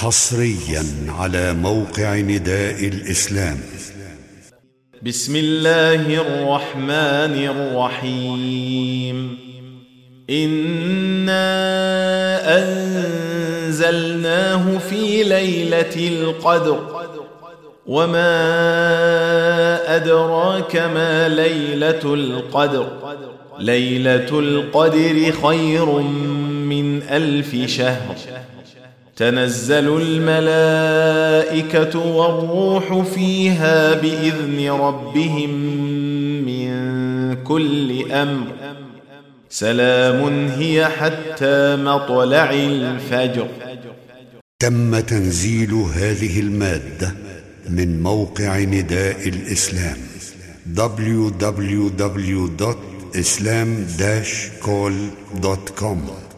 حصريا على موقع نداء الإسلام. بسم الله الرحمن الرحيم. إنا أنزلناه في ليلة القدر. وما أدراك ما ليلة القدر. ليلة القدر خير من ألف شهر. تنزل الملائكة والروح فيها بإذن ربهم من كل أمر. سلام هي حتى مطلع الفجر. تم تنزيل هذه المادة من موقع نداء الإسلام www.islam-call.com